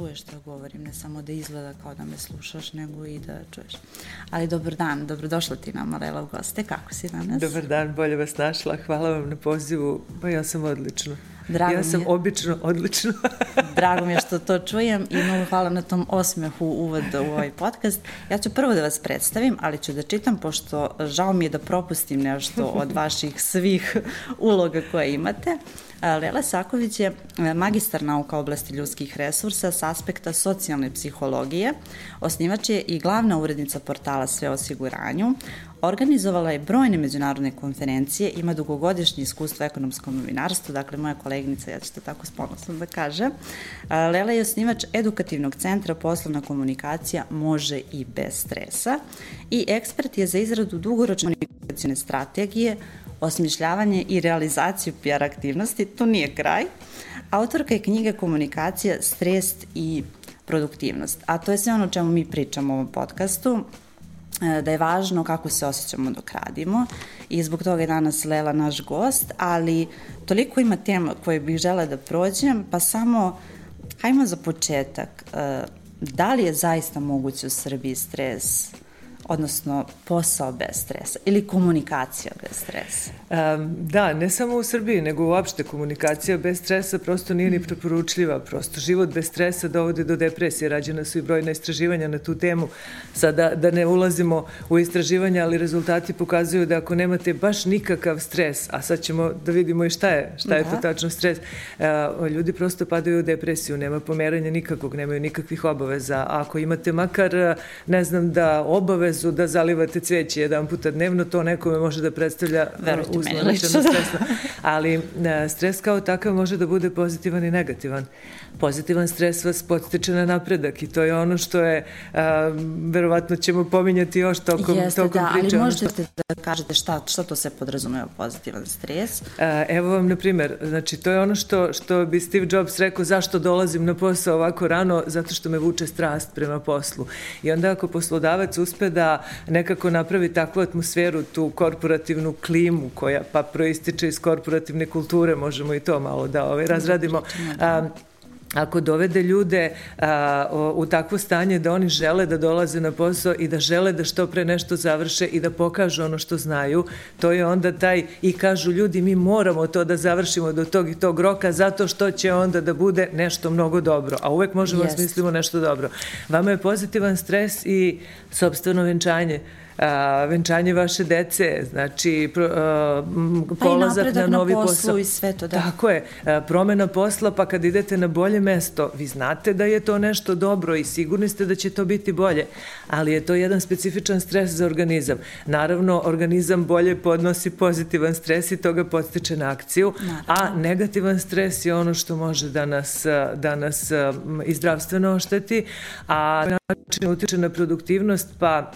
čuješ što govorim, ne samo da izgleda kao da me slušaš, nego i da čuješ. Ali dobar dan, dobrodošla ti na Marela u goste, kako si danas? Dobar dan, bolje vas našla, hvala vam na pozivu, pa ja sam odlično. Drago ja sam je, obično odlično. drago mi je što to čujem i mnogo hvala na tom osmehu uvoda u ovaj podcast. Ja ću prvo da vas predstavim, ali ću da čitam, pošto žao mi je da propustim nešto od vaših svih uloga koje imate. Lela Saković je e, magistar nauka oblasti ljudskih resursa s aspekta socijalne psihologije, osnivač je i glavna urednica portala Sve osiguranju, Organizovala je brojne međunarodne konferencije, ima dugogodišnje iskustvo u ekonomskom novinarstvu, dakle moja koleginica, ja ću to tako sponosno da kažem. Lela je osnivač edukativnog centra poslovna komunikacija može i bez stresa i ekspert je za izradu dugoročne komunikacijone strategije, osmišljavanje i realizaciju PR aktivnosti, to nije kraj. Autorka je knjige Komunikacija, stres i produktivnost, a to je sve ono o čemu mi pričamo u ovom podcastu, e, da je važno kako se osjećamo dok radimo i zbog toga je danas Lela naš gost, ali toliko ima tema koje bih žela da prođem, pa samo hajmo za početak, e, da li je zaista moguće u Srbiji stres odnosno posao bez stresa ili komunikacija bez stresa? Um, da, ne samo u Srbiji, nego uopšte komunikacija bez stresa prosto nije ni preporučljiva. Prosto život bez stresa dovode do depresije. Rađena su i brojna istraživanja na tu temu. Sada da ne ulazimo u istraživanja, ali rezultati pokazuju da ako nemate baš nikakav stres, a sad ćemo da vidimo i šta je, šta je da. to tačno stres, uh, ljudi prosto padaju u depresiju, nema pomeranja nikakvog, nemaju nikakvih obaveza. A ako imate makar, ne znam, da obavezu da zalivate cveće jedan puta dnevno, to nekome može da predstavlja meni lično, stresno. Ali stres kao takav može da bude pozitivan i negativan. Pozitivan stres vas podstiče na napredak i to je ono što je, a, verovatno ćemo pominjati još tokom, Jeste, tokom da, priče. ali možete što... da kažete šta, šta to se podrazumeva pozitivan stres? A, evo vam, na primer, znači to je ono što, što bi Steve Jobs rekao zašto dolazim na posao ovako rano, zato što me vuče strast prema poslu. I onda ako poslodavac uspe da nekako napravi takvu atmosferu, tu korporativnu klimu koja pa proističe iz korporativne kulture, možemo i to malo da ovaj, razradimo. Da. A, ako dovede ljude a, o, u takvo stanje da oni žele da dolaze na posao i da žele da što pre nešto završe i da pokažu ono što znaju, to je onda taj i kažu ljudi mi moramo to da završimo do tog i tog roka zato što će onda da bude nešto mnogo dobro, a uvek možemo yes. da smislimo nešto dobro. Vama je pozitivan stres i sobstveno venčanje a, venčanje vaše dece, znači pro, a, polazak pa na novi na posao. i sve to, da. Tako je, a, promena posla, pa kad idete na bolje mesto, vi znate da je to nešto dobro i sigurni ste da će to biti bolje, ali je to jedan specifičan stres za organizam. Naravno, organizam bolje podnosi pozitivan stres i to ga podstiče na akciju, Naravno. a negativan stres je ono što može da nas, da nas i zdravstveno ošteti, a način utiče na produktivnost, pa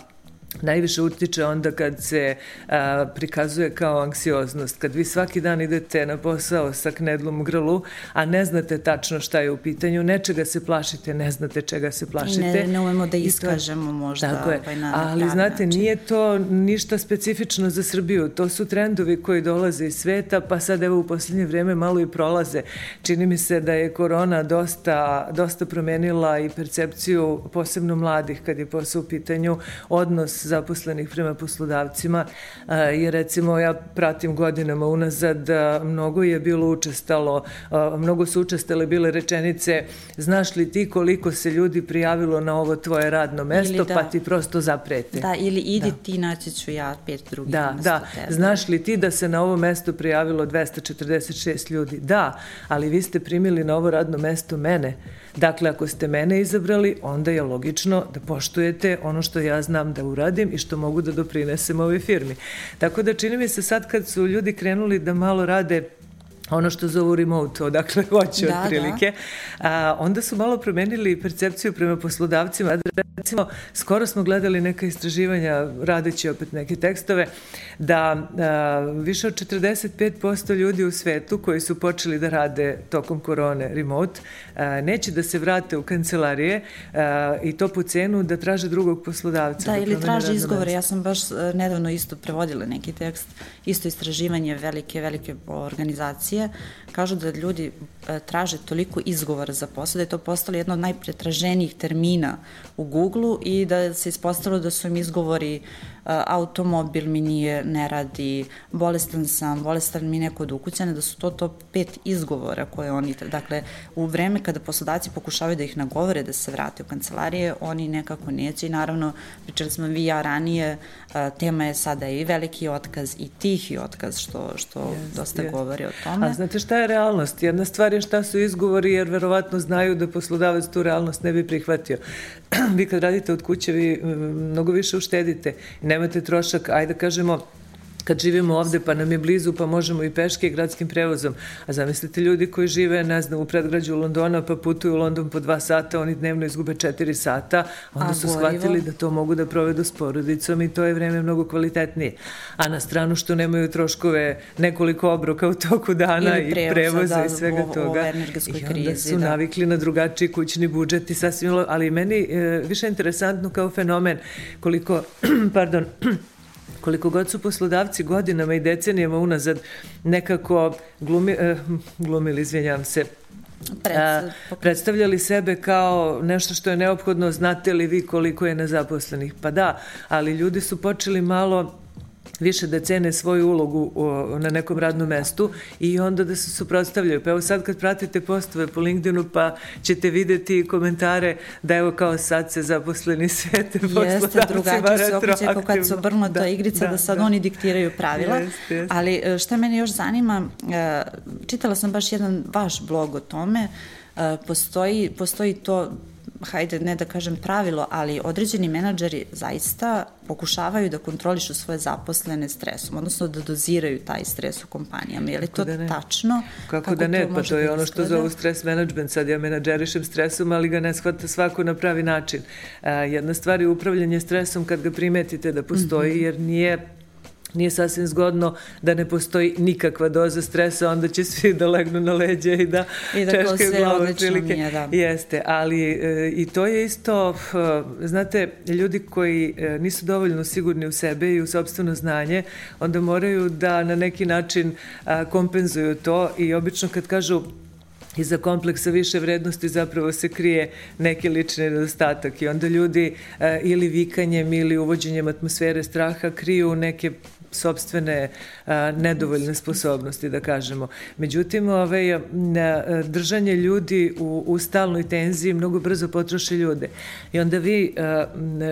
najviše utiče onda kad se a, prikazuje kao anksioznost. Kad vi svaki dan idete na posao sa knedlom u grlu, a ne znate tačno šta je u pitanju, nečega se plašite, ne znate čega se plašite. Ne, ne umemo da iskažemo to, možda. Tako je, ovaj, na ali znate, način. nije to ništa specifično za Srbiju. To su trendovi koji dolaze iz sveta, pa sad evo u poslednje vreme malo i prolaze. Čini mi se da je korona dosta, dosta promenila i percepciju posebno mladih kad je posao u pitanju odnos zaposlenih prema poslodavcima, jer recimo ja pratim godinama unazad, mnogo je bilo učestalo, mnogo su učestale bile rečenice, znaš li ti koliko se ljudi prijavilo na ovo tvoje radno mesto, da, pa ti prosto zaprete. Da, ili idi da. ti, naći ću ja pet drugih da, Da, tebe. znaš li ti da se na ovo mesto prijavilo 246 ljudi? Da, ali vi ste primili na ovo radno mesto mene. Dakle, ako ste mene izabrali, onda je logično da poštujete ono što ja znam da uradim i što mogu da doprinesem ovoj firmi. Tako da čini mi se sad kad su ljudi krenuli da malo rade ono što zovu remote, odakle hoće da, otprilike, da. a, onda su malo promenili percepciju prema poslodavcima. Recimo, skoro smo gledali neka istraživanja, radeći opet neke tekstove, da a, više od 45% ljudi u svetu koji su počeli da rade tokom korone remote, a, neće da se vrate u kancelarije a, i to po cenu da traže drugog poslodavca. Da, da ili traže izgovore. Ja sam baš nedavno isto prevodila neki tekst, isto istraživanje velike, velike organizacije agencije, kažu da ljudi e, traže toliko izgovora za posao, da je to postalo jedno od najpretraženijih termina u Google-u i da se ispostavilo da su im izgovori uh, automobil mi nije, ne radi, bolestan sam, bolestan mi neko od ukućane, da su to to pet izgovora koje oni, dakle, u vreme kada poslodavci pokušavaju da ih nagovore da se vrate u kancelarije, oni nekako neće i naravno, pričali smo vi ja ranije, tema je sada i veliki otkaz i tihi otkaz, što, što yes, dosta yes. govori o tome. A znate šta je realnost? Jedna stvar je šta su izgovori, jer verovatno znaju da poslodavac tu realnost ne bi prihvatio. vi kad radite od kuće, vi mnogo više uštedite. Ne nemate trošak, ajde da kažemo, kad živimo ovde pa nam je blizu pa možemo i peške i gradskim prevozom. A zamislite ljudi koji žive, ne znam, u predgrađu Londona pa putuju u London po dva sata, oni dnevno izgube četiri sata, onda A, su gorivo? shvatili da to mogu da provedu s porodicom i to je vreme mnogo kvalitetnije. A na stranu što nemaju troškove nekoliko obroka u toku dana Ili prevoza, i prevoza da, i svega o, toga. O I onda krizi, su da. navikli na drugačiji kućni budžet i sasvim, ali meni e, više interesantno kao fenomen koliko, pardon, koliko god su poslodavci godinama i decenijama unazad nekako glumi, eh, glumili, izvinjam se, Pred, predstavljali sebe kao nešto što je neophodno, znate li vi koliko je nezaposlenih? Pa da, ali ljudi su počeli malo više da cene svoju ulogu na nekom radnom mestu i onda da se suprotstavljaju. Pa evo sad kad pratite postove po LinkedInu pa ćete videti komentare da evo kao sad se zaposleni svete Jeste, drugačije se okreće kao kad se obrnula da, ta igrica da, da sad da. oni diktiraju pravila. Jeste, jeste. Ali e, šta mene još zanima, e, čitala sam baš jedan vaš blog o tome, e, postoji, postoji to hajde ne da kažem pravilo, ali određeni menadžeri zaista pokušavaju da kontrolišu svoje zaposlene stresom, odnosno da doziraju taj stres u kompanijama. Je li Kako to da tačno? Kako, Kako da ne? Pa to je da ono što zovu stres management. Sad ja menadžerišem stresom, ali ga ne shvata svako na pravi način. jedna stvar je upravljanje stresom kad ga primetite da postoji, -hmm. jer nije nije sasvim zgodno da ne postoji nikakva doza stresa, onda će svi da legnu na leđe i da, I da češkaju glavu otprilike. Nije, da. Jeste, ali e, i to je isto, e, znate, ljudi koji e, nisu dovoljno sigurni u sebe i u sobstveno znanje, onda moraju da na neki način a, kompenzuju to i obično kad kažu iza kompleksa više vrednosti zapravo se krije neki lični nedostatak i onda ljudi e, ili vikanjem ili uvođenjem atmosfere straha kriju neke sobstvene a, nedovoljne sposobnosti, da kažemo. Međutim, ovaj, držanje ljudi u, u stalnoj tenziji mnogo brzo potroše ljude. I onda vi a,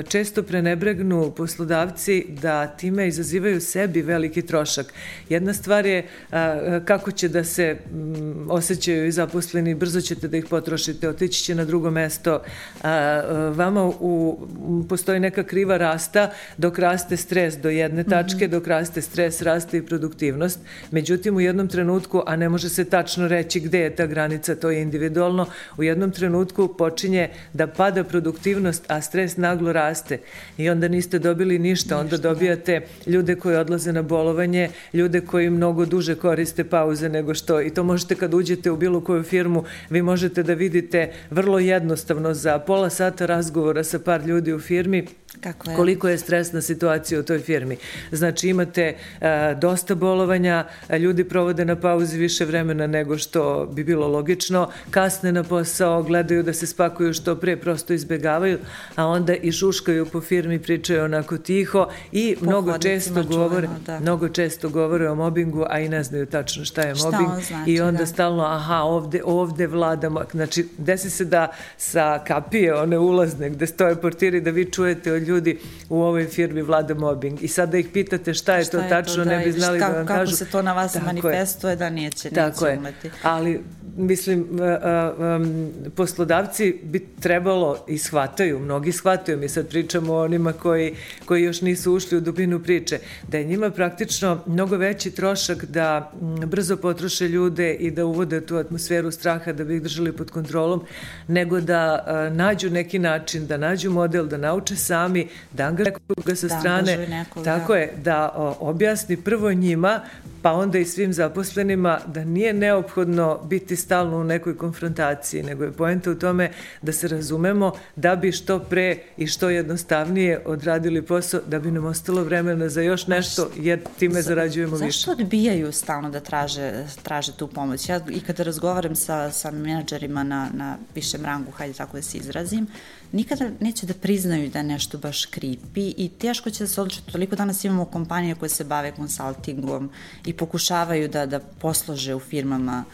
često prenebregnu poslodavci da time izazivaju sebi veliki trošak. Jedna stvar je a, kako će da se m, osjećaju i zaposleni, brzo ćete da ih potrošite, otići će na drugo mesto. A, vama u, postoji neka kriva rasta dok raste stres do jedne tačke, mm -hmm. dok raste stres, raste i produktivnost. Međutim, u jednom trenutku, a ne može se tačno reći gde je ta granica, to je individualno, u jednom trenutku počinje da pada produktivnost, a stres naglo raste. I onda niste dobili ništa, onda da. dobijate ljude koji odlaze na bolovanje, ljude koji mnogo duže koriste pauze nego što, i to možete kad uđete u bilo koju firmu, vi možete da vidite vrlo jednostavno za pola sata razgovora sa par ljudi u firmi, Kako je? koliko je stresna situacija u toj firmi. Znači imate uh, dosta bolovanja, ljudi provode na pauzi više vremena nego što bi bilo logično, kasne na posao, gledaju da se spakuju što pre, prosto izbegavaju, a onda i šuškaju po firmi, pričaju onako tiho i po mnogo često govore, da. mnogo često govore o mobingu, a i ne znaju tačno šta je mobbing znači, i onda da. stalno aha, ovde, ovde vladamo, znači desi se da sa kapije one ulazne gde stoje portiri da vi čujete od ljudi u ovoj firmi vlada mobbing i sad da ih pitate šta je šta to je tačno, to, da, ne bi znali šta, da vam kako kažu. Kako se to na vas tako manifestuje je. da neće, neće tako umeti. Je. Ali mislim, poslodavci bi trebalo i shvataju, mnogi shvataju, mi sad pričamo o onima koji, koji još nisu ušli u dubinu priče, da je njima praktično mnogo veći trošak da brzo potroše ljude i da uvode tu atmosferu straha da bi ih držali pod kontrolom, nego da nađu neki način, da nađu model, da nauče sami, da angažuju nekoga sa da strane, nekog, tako da. je, da objasni prvo njima pa onda i svim zaposlenima da nije neophodno biti stalno u nekoj konfrontaciji, nego je poenta u tome da se razumemo da bi što pre i što jednostavnije odradili posao, da bi nam ostalo vremena za još nešto, jer time zarađujemo više. Zašto odbijaju stalno da traže, traže tu pomoć? Ja i kada razgovaram sa, sa menadžerima na, na višem rangu, hajde tako da se izrazim, nikada neće da priznaju da je nešto baš kripi i teško će da se odliče. Toliko danas imamo kompanije koje se bave konsultingom i pokušavaju da, da poslože u firmama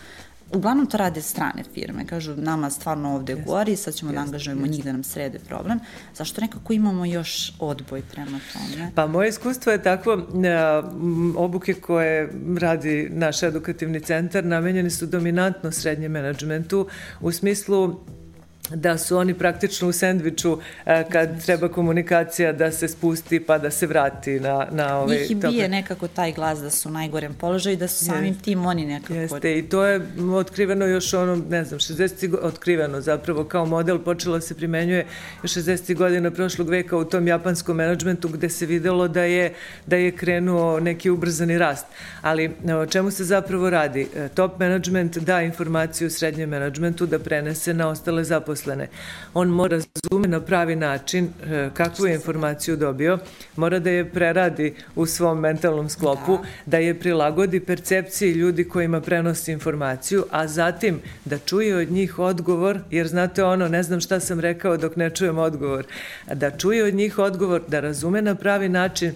Uglavnom to rade strane firme, kažu nama stvarno ovde yes. gori, sad ćemo yes. da angažujemo yes. njih da nam srede problem. Zašto nekako imamo još odboj prema tome? Pa moje iskustvo je takvo, obuke koje radi naš edukativni centar namenjeni su dominantno srednjem menadžmentu u smislu da su oni praktično u sendviču e, kad treba komunikacija da se spusti pa da se vrati na, na ovaj... Njih i bije tople. nekako taj glas da su u najgorem položaju i da su samim Jest. tim oni nekako... Jeste i to je otkriveno još ono, ne znam, 60. otkriveno zapravo kao model počelo se primenjuje još 60. godina prošlog veka u tom japanskom menadžmentu gde se videlo da je, da je krenuo neki ubrzani rast. Ali o čemu se zapravo radi? E, top management da informaciju srednjem menadžmentu da prenese na ostale zaposlene zaposlene. On mora razume na pravi način e, kakvu je informaciju dobio, mora da je preradi u svom mentalnom sklopu, da, da je prilagodi percepciji ljudi kojima prenosi informaciju, a zatim da čuje od njih odgovor, jer znate ono, ne znam šta sam rekao dok ne čujem odgovor, da čuje od njih odgovor, da razume na pravi način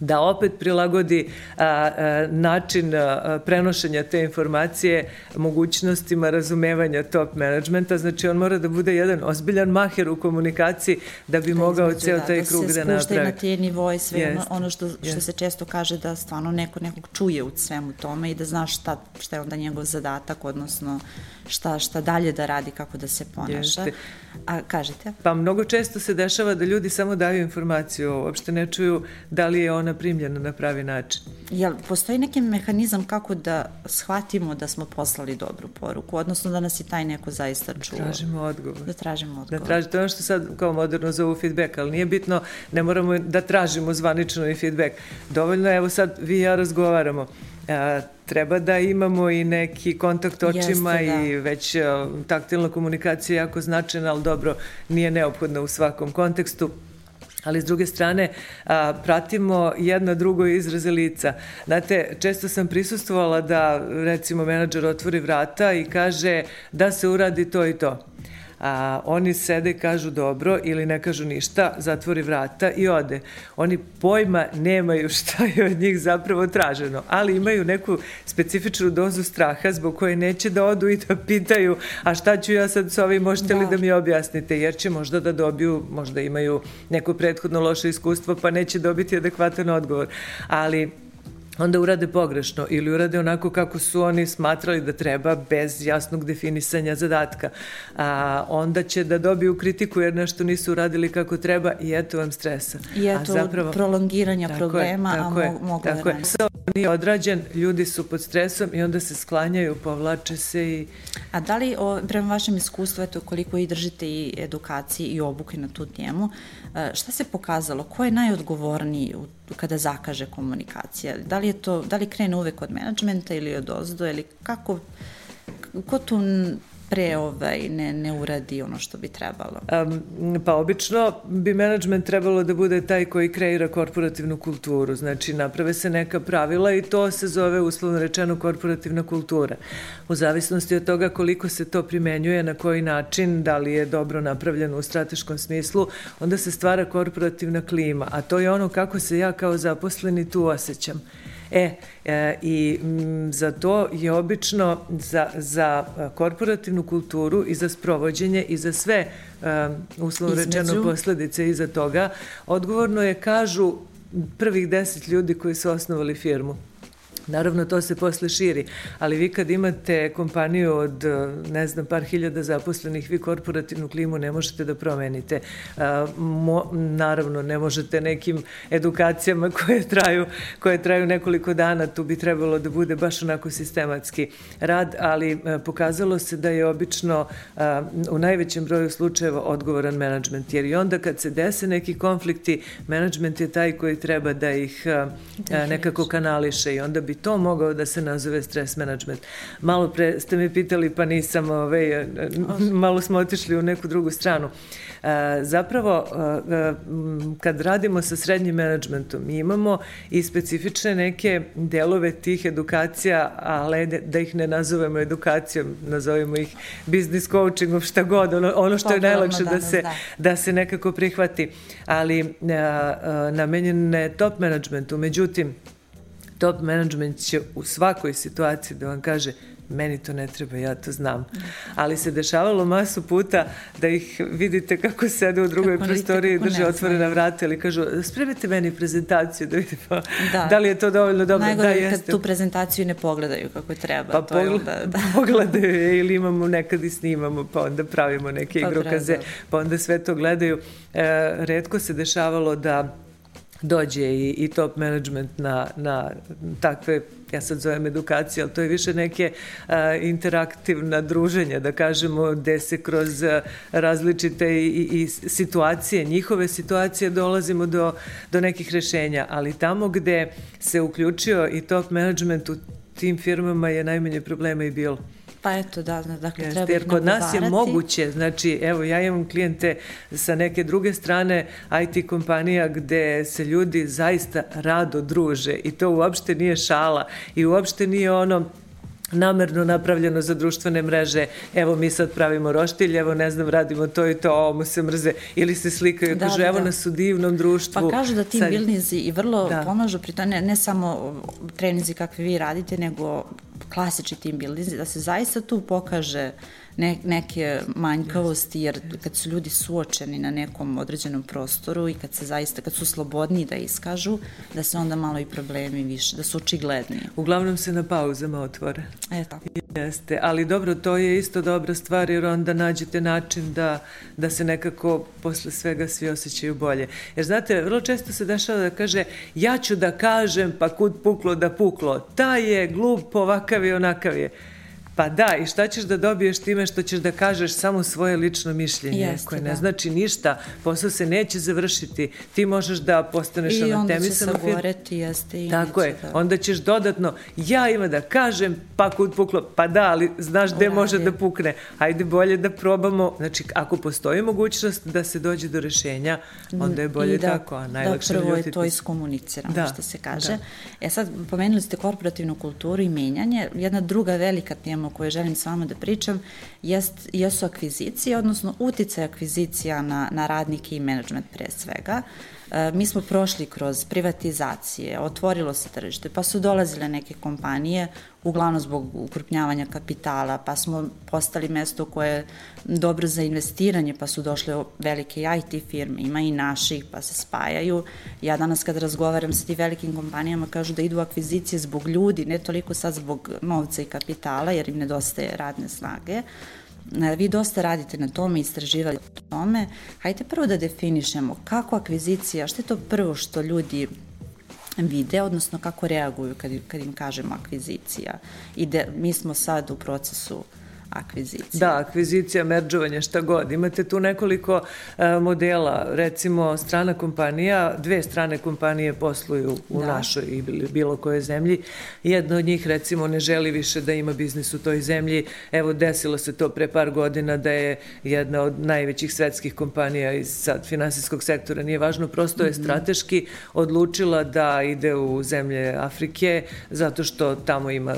da opet prilagodi a, a, način a, prenošenja te informacije mogućnostima razumevanja top menadžmenta. Znači, on mora da bude jedan ozbiljan maher u komunikaciji da bi da mogao ceo da, taj da krug da napravi. Da se spušta na te nivoje sve yes. ono, ono što, što yes. se često kaže da stvarno neko nekog čuje u svemu tome i da zna šta, šta je onda njegov zadatak, odnosno šta, šta dalje da radi, kako da se ponaša. Jeste. A kažete? Pa mnogo često se dešava da ljudi samo daju informaciju, uopšte ne čuju da li je ona primljena na pravi način. Jel, postoji neki mehanizam kako da shvatimo da smo poslali dobru poruku, odnosno da nas i taj neko zaista čuo? Da tražimo odgovor. Da tražimo odgovor. Da tražimo, to je ono što sad kao moderno zovu feedback, ali nije bitno, ne moramo da tražimo zvanično i feedback. Dovoljno, evo sad vi i ja razgovaramo a, treba da imamo i neki kontakt očima Jeste, da. i već a, taktilna komunikacija je jako značajna, ali dobro, nije neophodna u svakom kontekstu ali s druge strane a, pratimo jedno drugo izraze lica. Znate, često sam prisustvovala da recimo menadžer otvori vrata i kaže da se uradi to i to a, oni sede i kažu dobro ili ne kažu ništa, zatvori vrata i ode. Oni pojma nemaju šta je od njih zapravo traženo, ali imaju neku specifičnu dozu straha zbog koje neće da odu i da pitaju a šta ću ja sad s ovim, možete da. li da mi objasnite, jer će možda da dobiju, možda imaju neko prethodno loše iskustvo pa neće dobiti adekvatan odgovor. Ali onda urade pogrešno ili urade onako kako su oni smatrali da treba bez jasnog definisanja zadatka. A, onda će da dobiju kritiku jer nešto nisu uradili kako treba i eto vam stresa. I eto a zapravo, prolongiranja tako problema, je, tako a mo mogu tako da je. Posao nije odrađen, ljudi su pod stresom i onda se sklanjaju, povlače se i... A da li, o, prema vašem iskustvu, eto koliko i držite i edukacije i obuke na tu temu, e, šta se pokazalo? Ko je najodgovorniji u kada zakaže komunikacija? Da li, je to, da li krene uvek od menadžmenta ili od ozdo ili kako, ko tu pre ovaj, ne, ne uradi ono što bi trebalo? Um, pa obično bi management trebalo da bude taj koji kreira korporativnu kulturu. Znači naprave se neka pravila i to se zove uslovno rečeno korporativna kultura. U zavisnosti od toga koliko se to primenjuje, na koji način, da li je dobro napravljeno u strateškom smislu, onda se stvara korporativna klima, a to je ono kako se ja kao zaposleni tu osjećam. E, e i m, za to je obično za, za e, korporativnu kulturu i za sprovođenje i za sve um, uslovno rečeno posledice iza toga, odgovorno je, kažu, prvih deset ljudi koji su osnovali firmu. Naravno, to se posle širi, ali vi kad imate kompaniju od, ne znam, par hiljada zaposlenih, vi korporativnu klimu ne možete da promenite. Mo, naravno, ne možete nekim edukacijama koje traju, koje traju nekoliko dana, tu bi trebalo da bude baš onako sistematski rad, ali pokazalo se da je obično u najvećem broju slučajeva odgovoran menadžment, jer i onda kad se dese neki konflikti, menadžment je taj koji treba da ih nekako kanališe i onda bi to mogao da se nazove stres management? Malo pre ste me pitali, pa nisam, ovaj, malo smo otišli u neku drugu stranu. Zapravo, kad radimo sa srednjim menadžmentom, mi imamo i specifične neke delove tih edukacija, ali da ih ne nazovemo edukacijom, nazovemo ih business coachingom, šta god, ono, ono što je najlakše da se, da. da se nekako prihvati. Ali namenjen je top managementu. Međutim, top management će u svakoj situaciji da vam kaže meni to ne treba, ja to znam. Ali se dešavalo masu puta da ih vidite kako sede u drugoj kako prostoriji i drže otvorena vrata ili kažu spremite meni prezentaciju da vidimo da. da li je to dovoljno dobro. Najgore da, jeste. kad tu prezentaciju ne pogledaju kako treba. Pa to pogled, onda, da. pogledaju je ili imamo nekad i snimamo pa onda pravimo neke pa igrokaze da. pa onda sve to gledaju. E, redko se dešavalo da dođe i, i top management na, na takve ja sad zovem edukacije, ali to je više neke a, interaktivna druženja, da kažemo, gde se kroz različite i, i situacije, njihove situacije dolazimo do, do nekih rešenja, ali tamo gde se uključio i top management u tim firmama je najmanje problema i bilo. Pa eto, da, da dakle, Jeste, treba Jer kod nas je moguće, znači, evo, ja imam klijente sa neke druge strane IT kompanija gde se ljudi zaista rado druže i to uopšte nije šala i uopšte nije ono namerno napravljeno za društvene mreže, evo mi sad pravimo roštilj, evo ne znam, radimo to i to, ovo mu se mrze, ili se slikaju, da, kažu da, evo da. nas u divnom društvu. Pa kažu da ti sad... bilnizi i vrlo da. pomažu pri to, ne, ne samo trenizi kakve vi radite, nego klasični team building, da se zaista tu pokaže ne, neke manjkavosti, jer kad su ljudi suočeni na nekom određenom prostoru i kad se zaista, kad su slobodni da iskažu, da se onda malo i problemi više, da su očigledniji. Uglavnom se na pauzama otvore. E, tako. Jeste, ali dobro, to je isto dobra stvar jer onda nađete način da, da se nekako posle svega svi osjećaju bolje. Jer znate, vrlo često se dešava da kaže ja ću da kažem pa kud puklo da puklo. Ta je glup, ovakav i onakav je. Pa da, i šta ćeš da dobiješ time što ćeš da kažeš samo svoje lično mišljenje, Jeste, koje ne da. znači ništa, posao se neće završiti, ti možeš da postaneš I onda će se goreti, jeste. I Tako je, da. onda ćeš dodatno, ja ima da kažem, pa kud puklo, pa da, ali znaš gde može da pukne, ajde bolje da probamo, znači ako postoji mogućnost da se dođe do rešenja, onda je bolje da, tako, a najlakše da prvo je to iskomuniciramo, da, što se kaže. Da. E sad, pomenuli ste korporativnu kulturu i menjanje, jedna druga velika tema o kojoj želim s vama da pričam jest, jesu akvizicije, odnosno uticaj akvizicija na, na radnike i menadžment pre svega. E, mi smo prošli kroz privatizacije, otvorilo se tržište, pa su dolazile neke kompanije, uglavnom zbog ukrupnjavanja kapitala, pa smo postali mesto koje je dobro za investiranje, pa su došle velike IT firme, ima i naših, pa se spajaju. Ja danas kad razgovaram sa ti velikim kompanijama kažu da idu akvizicije zbog ljudi, ne toliko sad zbog novca i kapitala, jer im nedostaje radne snage, Vi dosta radite na tome, istraživali tome. Hajde prvo da definišemo kako akvizicija, što je to prvo što ljudi vide, odnosno kako reaguju kad, kad im kažemo akvizicija. I de, mi smo sad u procesu uh, akvizicija. Da, akvizicija, meržovanje, šta god. Imate tu nekoliko e, modela, recimo strana kompanija, dve strane kompanije posluju u da. našoj i bilo kojoj zemlji. Jedna od njih recimo ne želi više da ima biznis u toj zemlji. Evo desilo se to pre par godina da je jedna od najvećih svetskih kompanija iz sad finansijskog sektora, nije važno, prosto je mm -hmm. strateški odlučila da ide u zemlje Afrike zato što tamo ima,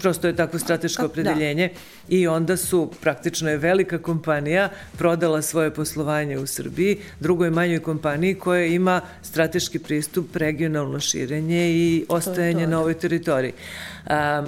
prosto je tako strateško da. opredeljenje da. i onda su, praktično je velika kompanija prodala svoje poslovanje u Srbiji, drugoj manjoj kompaniji koja ima strateški pristup, regionalno širenje i ostajanje na ovoj teritoriji. A,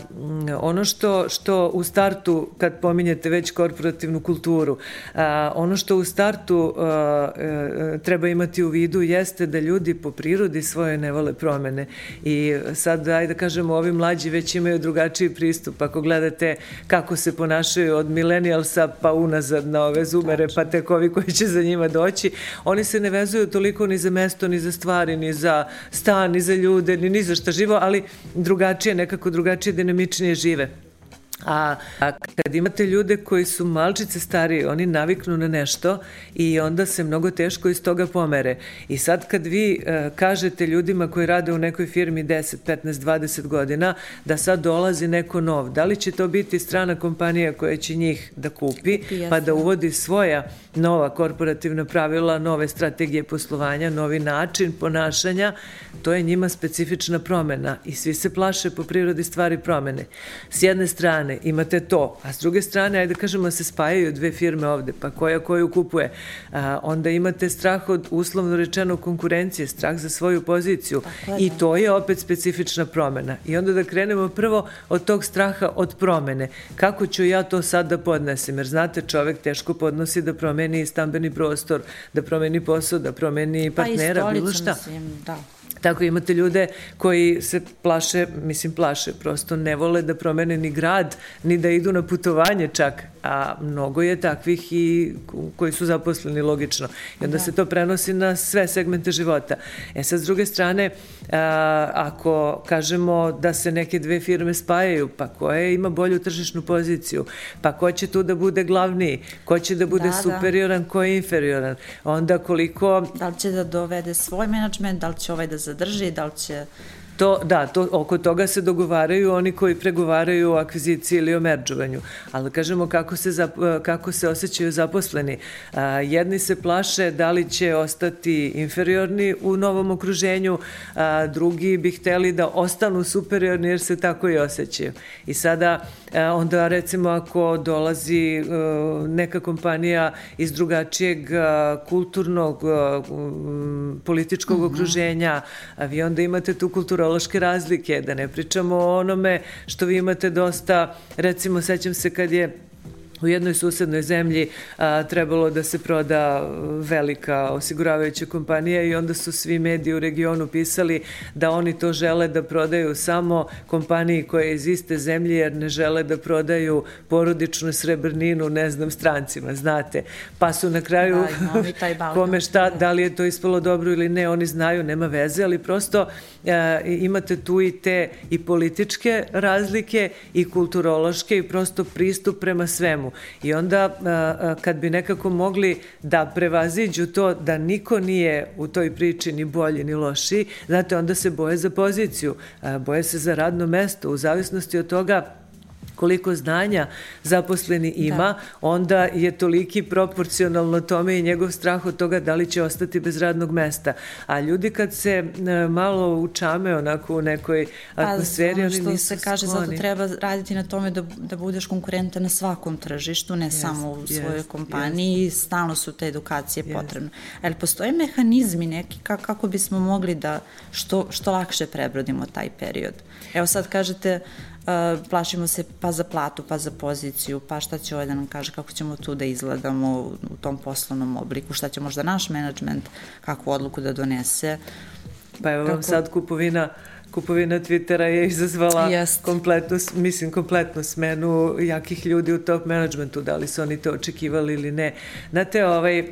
ono što, što u startu, kad pominjete već korporativnu kulturu, a, ono što u startu a, a, e, treba imati u vidu jeste da ljudi po prirodi svoje ne vole promene. I sad, ajde da kažemo, ovi mlađi već imaju drugačiji pristup. Ako gledate kako se ponašaju od milenijalsa pa unazad na ove zumere, pa tek ovi koji će za njima doći, oni se ne vezuju toliko ni za mesto, ni za stvari, ni za stan, ni za ljude, ni, ni za šta živo, ali drugačije, nekako drugačije, dinamičnije žive. A, a kad imate ljude koji su malčice stariji, oni naviknu na nešto i onda se mnogo teško iz toga pomere. I sad kad vi e, kažete ljudima koji rade u nekoj firmi 10, 15, 20 godina da sad dolazi neko nov, da li će to biti strana kompanija koja će njih da kupi, pa da uvodi svoja nova korporativna pravila, nove strategije poslovanja, novi način ponašanja, to je njima specifična promena i svi se plaše po prirodi stvari promene. S jedne strane imate to, a s druge strane, ajde da kažemo se spajaju dve firme ovde, pa koja koju kupuje, a, onda imate strah od uslovno rečeno konkurencije, strah za svoju poziciju Tako i da. to je opet specifična promena. I onda da krenemo prvo od tog straha od promene. Kako ću ja to sad da podnesem? Jer znate, čovek teško podnosi da promeni stambeni prostor, da promeni posao, da promeni partnera, pa bilo šta. Mislim, da. Tako imate ljude koji se plaše, mislim plaše, prosto ne vole da promene ni grad, ni da idu na putovanje čak, a mnogo je takvih i koji su zaposleni logično. I onda da. se to prenosi na sve segmente života. E sad, s druge strane, a, ako kažemo da se neke dve firme spajaju, pa koja ima bolju tržišnu poziciju, pa ko će tu da bude glavniji, ko će da bude da, da. superioran, da. ko je inferioran, onda koliko... Da li će da dovede svoj menadžment, da li će ovaj da zadrži, da li će To, da, to, oko toga se dogovaraju oni koji pregovaraju o akviziciji ili o meržovanju. Ali kažemo kako se, zap, kako se osjećaju zaposleni. A, jedni se plaše da li će ostati inferiorni u novom okruženju, a, drugi bi hteli da ostanu superiorni jer se tako i osjećaju. I sada a, onda recimo ako dolazi a, neka kompanija iz drugačijeg a, kulturnog, a, političkog mm -hmm. okruženja, a vi onda imate tu kulturu kulturološke razlike, da ne pričamo o onome što vi imate dosta, recimo sećam se kad je u jednoj susednoj zemlji a, trebalo da se proda velika osiguravajuća kompanija i onda su svi mediji u regionu pisali da oni to žele da prodaju samo kompaniji koja je iz iste zemlje jer ne žele da prodaju porodičnu srebrninu, ne znam, strancima, znate. Pa su na kraju da, kome šta, da li je to ispalo dobro ili ne, oni znaju, nema veze, ali prosto a, imate tu i te i političke razlike i kulturološke i prosto pristup prema svemu. I onda kad bi nekako mogli da prevaziđu to da niko nije u toj priči ni bolji ni loši, znate, onda se boje za poziciju, boje se za radno mesto, u zavisnosti od toga koliko znanja zaposleni da. ima, da. onda je toliki proporcionalno tome i njegov strah od toga da li će ostati bez radnog mesta. A ljudi kad se e, malo učame onako u nekoj pa, atmosferi, pa, oni nisu se kaže, skloni. zato treba raditi na tome da, da budeš konkurentan na svakom tržištu, ne yes, samo u svojoj yes, kompaniji, yes. stalno su te edukacije yes. potrebne. Ali postoje mehanizmi neki kako bismo mogli da što, što lakše prebrodimo taj period. Evo sad kažete, Uh, plašimo se pa za platu, pa za poziciju, pa šta će ovaj da nam kaže, kako ćemo tu da izgledamo u tom poslovnom obliku, šta će možda naš menadžment, kakvu odluku da donese. Pa evo vam sad kupovina kupovina Twittera je izazvala Jest. kompletnu, mislim, kompletnu smenu jakih ljudi u top managementu, da li su oni to očekivali ili ne. Znate, ovaj,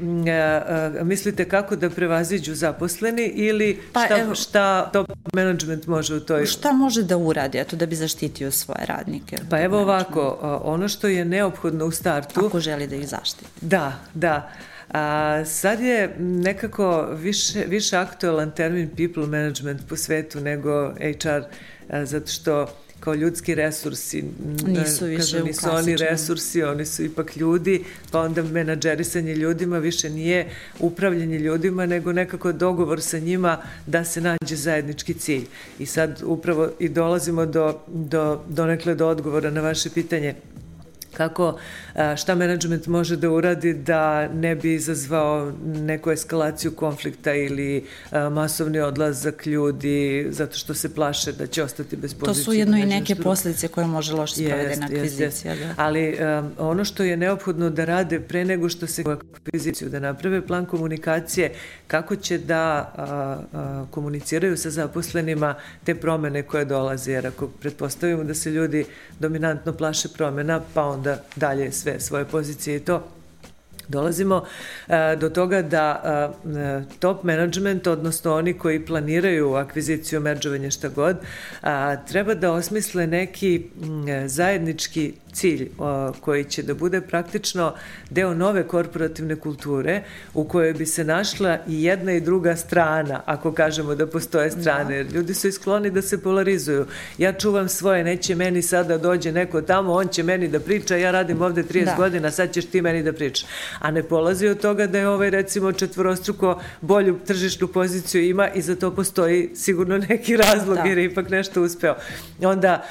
mislite kako da prevaziđu zaposleni ili pa, šta, evo, šta top management može u toj... Šta može da uradi, eto, da bi zaštitio svoje radnike? Pa evo ovako, ono što je neophodno u startu... Ako želi da ih zaštiti. Da, da. A, sad je nekako više, više aktualan termin people management po svetu nego HR, a, zato što kao ljudski resursi. Nisu više kažu, nisu oni resursi, oni su ipak ljudi, pa onda menadžerisanje ljudima više nije upravljanje ljudima, nego nekako dogovor sa njima da se nađe zajednički cilj. I sad upravo i dolazimo do, do, donekle do odgovora na vaše pitanje kako, šta menadžment može da uradi da ne bi izazvao neku eskalaciju konflikta ili masovni odlazak ljudi zato što se plaše da će ostati bez pozicije. To su jedno i neke posljedice koje može loše sprovedena akvizicija. Da. Ali um, ono što je neophodno da rade pre nego što se akviziciju, da naprave plan komunikacije kako će da a, a, komuniciraju sa zaposlenima te promene koje dolaze, jer ako pretpostavimo da se ljudi dominantno plaše promena, pa onda dalje sve svoje pozicije i to. Dolazimo a, do toga da a, top management, odnosno oni koji planiraju akviziciju, meržovanje šta god, treba da osmisle neki zajednički cilj koji će da bude praktično deo nove korporativne kulture u kojoj bi se našla i jedna i druga strana, ako kažemo da postoje strane. Jer ljudi su iskloni da se polarizuju. Ja čuvam svoje, neće meni sada dođe neko tamo, on će meni da priča, ja radim ovde 30 da. godina, sad ćeš ti meni da pričaš. A ne polazi od toga da je ovaj recimo četvorostruko bolju tržišnu poziciju ima i za to postoji sigurno neki razlog da. jer je ipak nešto uspeo. Onda,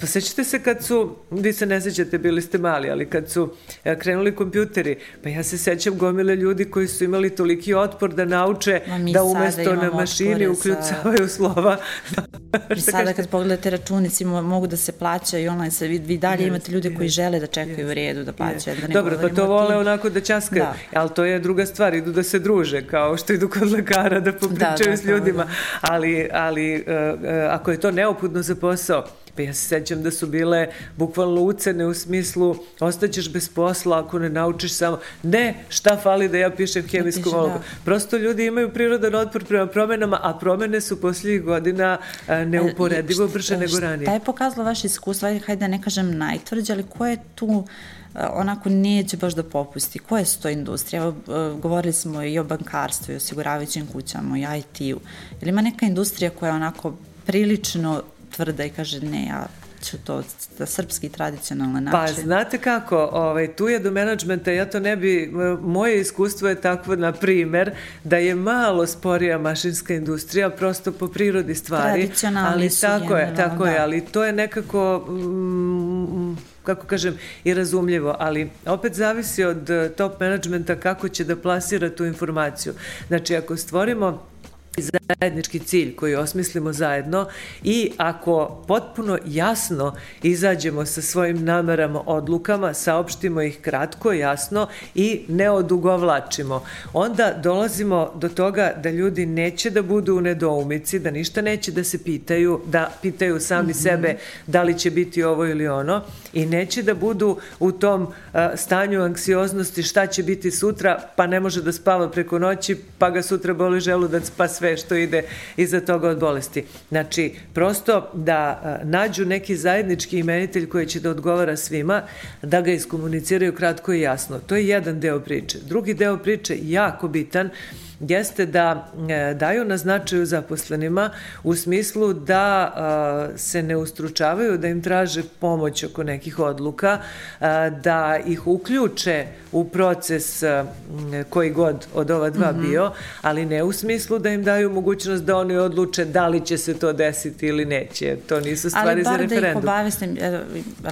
pa sećate se kad su, se ne sećate, bili ste mali, ali kad su e, krenuli kompjuteri, pa ja se sećam gomile ljudi koji su imali toliki otpor da nauče da umesto na mašini ukljucavaju sa... slova. Mi sada kad pogledate računici mogu da se plaćaju online, se vi, vi dalje yes, imate ljude yes, koji žele da čekaju yes, u redu da plaćaju. Yes. Da Dobro, pa to vole onako da časkaju, da. ali to je druga stvar, idu da se druže, kao što idu kod lekara da popričaju da, da, s ljudima, da, da. ali, ali uh, uh, ako je to neophodno za posao, Pa ja se sećam da su bile bukvalno ucene u smislu ostaćeš bez posla ako ne naučiš samo. Ne, šta fali da ja pišem hemijsku vologu. Da. Prosto ljudi imaju prirodan otpor prema promenama, a promene su poslednjih godina neuporedivo brže nego ranije. Šta je pokazalo vaše iskustvo? Hajde da ne kažem najtvrđe, ali ko je tu onako neće baš da popusti. Koja je to industrija? Evo, govorili smo i o bankarstvu, i o osiguravajućim kućama, i IT-u. Ili ima neka industrija koja je onako prilično tvrda i kaže ne, ja ću to da srpski tradicionalni pa, način. Pa znate kako, ovaj, tu je do menadžmenta, ja to ne bi, moje iskustvo je takvo na primer da je malo sporija mašinska industrija prosto po prirodi stvari. Tradicionalni ali su tako je, tako da. je, ali to je nekako mm, kako kažem, i razumljivo, ali opet zavisi od top menadžmenta kako će da plasira tu informaciju. Znači, ako stvorimo zajednički cilj koji osmislimo zajedno i ako potpuno jasno izađemo sa svojim namerama, odlukama, saopštimo ih kratko, jasno i ne odugovlačimo, onda dolazimo do toga da ljudi neće da budu u nedoumici, da ništa neće da se pitaju, da pitaju sami mm -hmm. sebe da li će biti ovo ili ono i neće da budu u tom uh, stanju anksioznosti šta će biti sutra, pa ne može da spava preko noći, pa ga sutra boli želudac, pa sve što ide iza toga od bolesti. Znači, prosto da nađu neki zajednički imenitelj koji će da odgovara svima, da ga iskomuniciraju kratko i jasno. To je jedan deo priče. Drugi deo priče, jako bitan, jeste da e, daju na značaju zaposlenima u smislu da se ne ustručavaju, da im traže pomoć oko nekih odluka, da ih uključe u proces koji god od ova dva mm -hmm. bio, ali ne u smislu da im daju mogućnost da oni odluče da li će se to desiti ili neće. To nisu stvari za referendum. Ali bar da ih obavestim,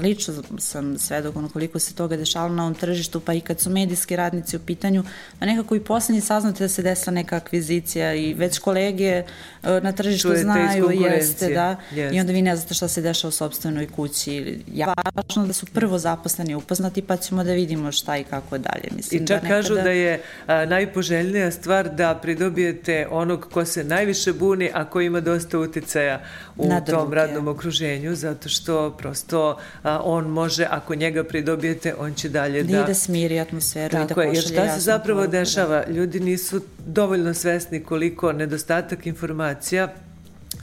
lično sam svedok ono koliko se toga dešalo na ovom tržištu, pa i kad su medijski radnici u pitanju, a nekako i poslednji saznate da se desila neka akvizicija i već kolege e, na tržištu Čujete znaju, jeste, da, jest. i onda vi ne znate šta se dešava u sobstvenoj kući. Ja, važno da su prvo zaposleni upoznati, pa ćemo da vidimo šta i kako dalje. Mislim, I čak da nekada... kažu da je a, najpoželjnija stvar da pridobijete onog ko se najviše buni, a ko ima dosta uticaja u na tom radnom okruženju, zato što prosto a, on može, ako njega pridobijete, on će dalje da... Da ide smiri atmosferu Tako i da pošalje Jer šta se zapravo poruku, dešava? Da. Ljudi nisu dovoljno svesni koliko nedostatak informacija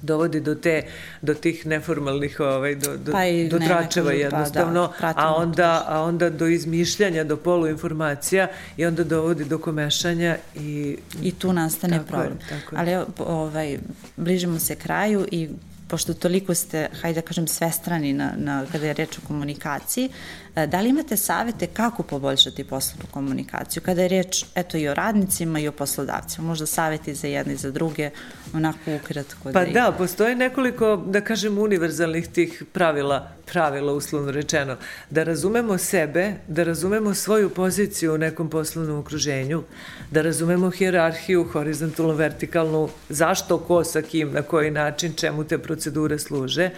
dovodi do te do tih neformalnih ovaj do do, pa do tračeva jednostavno pa, da, a onda a onda do izmišljanja do poluinformacija i onda dovodi do komešanja i i tu nastane tako problem je, tako je. ali ovaj bližimo se kraju i pošto toliko ste, hajde da kažem, svestrani na, na, kada je reč o komunikaciji, da li imate savete kako poboljšati poslovnu komunikaciju? Kada je reč, eto, i o radnicima i o poslodavcima, možda saveti za jedne i za druge, onako ukratko. Pa da, da postoje nekoliko, da kažem, univerzalnih tih pravila, pravila uslovno rečeno, da razumemo sebe, da razumemo svoju poziciju u nekom poslovnom okruženju, da razumemo hjerarhiju, horizontalnu, vertikalnu, zašto, ko, sa kim, na koji način, čemu te procedure služe, e,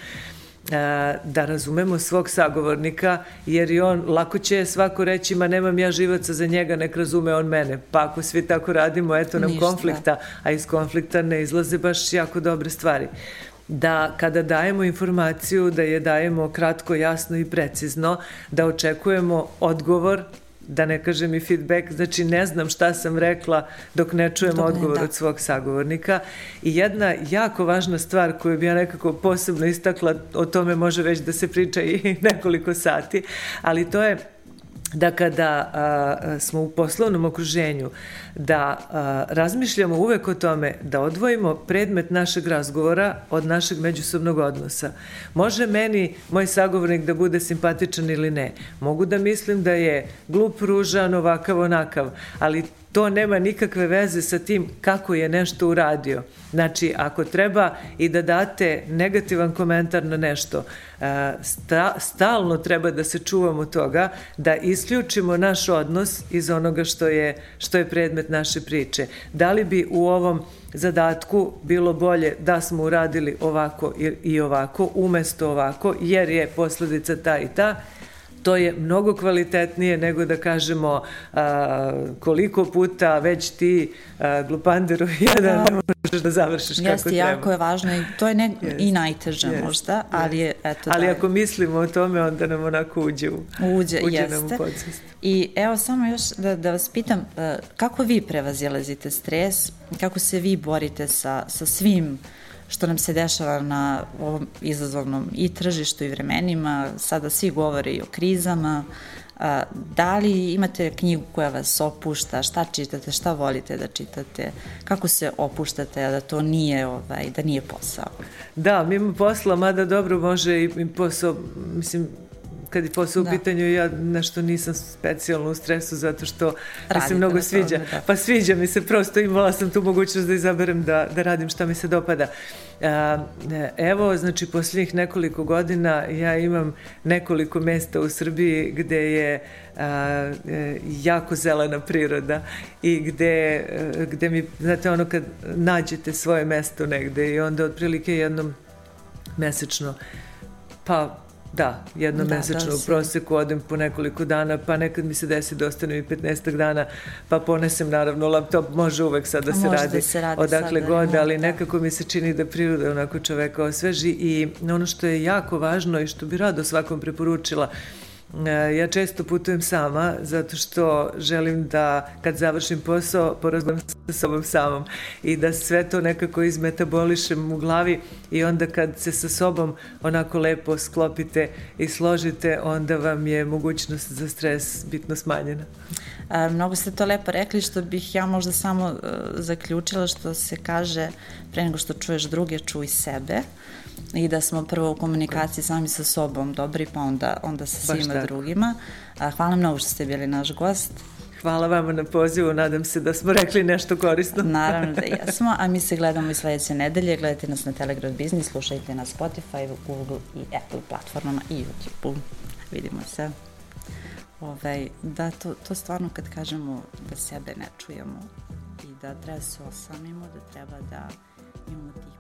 da razumemo svog sagovornika, jer i on, lako će svako reći, ma nemam ja živaca za njega, nek razume on mene. Pa ako svi tako radimo, eto nam Ništa. konflikta, a iz konflikta ne izlaze baš jako dobre stvari da kada dajemo informaciju, da je dajemo kratko, jasno i precizno, da očekujemo odgovor da ne kažem i feedback, znači ne znam šta sam rekla dok ne čujem dok odgovor ne, da. od svog sagovornika. I jedna jako važna stvar koju bi ja nekako posebno istakla, o tome može već da se priča i nekoliko sati, ali to je da kada a, smo u poslovnom okruženju, da a, razmišljamo uvek o tome da odvojimo predmet našeg razgovora od našeg međusobnog odnosa. Može meni moj sagovornik da bude simpatičan ili ne. Mogu da mislim da je glup, ružan, ovakav, onakav, ali to nema nikakve veze sa tim kako je nešto uradio. Znači, ako treba i da date negativan komentar na nešto, e, sta, stalno treba da se čuvamo toga, da isključimo naš odnos iz onoga što je, što je predmet naše priče. Da li bi u ovom zadatku bilo bolje da smo uradili ovako i ovako, umesto ovako, jer je posledica ta i ta, to je mnogo kvalitetnije nego da kažemo a, koliko puta već ti a, glupanderu jedan da. ne možeš da završiš Jeste, kako treba. jako je važno i to je ne, Jeste. i najteže Jeste. možda, ali je eto Ali da, ako mislimo o tome, onda nam onako uđe u, uđe, uđe jeste. nam u podsvest. I evo samo još da, da vas pitam, kako vi prevazilazite stres, kako se vi borite sa, sa svim uh, što nam se dešava na ovom izazovnom i tržištu i vremenima. Sada svi govore i o krizama. Da li imate knjigu koja vas opušta? Šta čitate? Šta volite da čitate? Kako se opuštate da to nije, ovaj, da nije posao? Da, mimo posla, mada dobro može i posao, mislim, kad je posao da. u pitanju, ja nešto nisam specijalno u stresu zato što mi se mnogo sviđa. Tome, da. Pa sviđa mi se, prosto imala sam tu mogućnost da izaberem da, da radim šta mi se dopada. Evo, znači, posljednjih nekoliko godina ja imam nekoliko mesta u Srbiji gde je a, e, jako zelena priroda i gde, e, gde mi, znate, ono kad nađete svoje mesto negde i onda otprilike jednom mesečno pa Da, jedno da, da, u proseku odem po nekoliko dana, pa nekad mi se desi da ostanem i 15 dana, pa ponesem naravno laptop, može uvek sad da se radi, da se radi odakle sada, god, ali da. nekako mi se čini da priroda onako čoveka osveži i ono što je jako važno i što bi rado svakom preporučila, E, ja često putujem sama zato što želim da kad završim posao porazgovaram sa sobom samom i da sve to nekako izmetabolišem u glavi i onda kad se sa sobom onako lepo sklopite i složite onda vam je mogućnost za stres bitno smanjena. A, e, mnogo ste to lepo rekli što bih ja možda samo uh, zaključila što se kaže pre nego što čuješ druge čuj sebe i da smo prvo u komunikaciji sami sa sobom dobri, pa onda, onda sa svima Baš drugima. Hvala mnogo što ste bili naš gost. Hvala vama na pozivu, nadam se da smo rekli nešto korisno. Naravno da jesmo, a mi se gledamo i sledeće nedelje. Gledajte nas na Telegraph Business, slušajte na Spotify, Google i Apple platformama i YouTube-u. Vidimo se. Ovaj, da, to, to stvarno kad kažemo da sebe ne čujemo i da treba se osamimo, da treba da imamo tih pet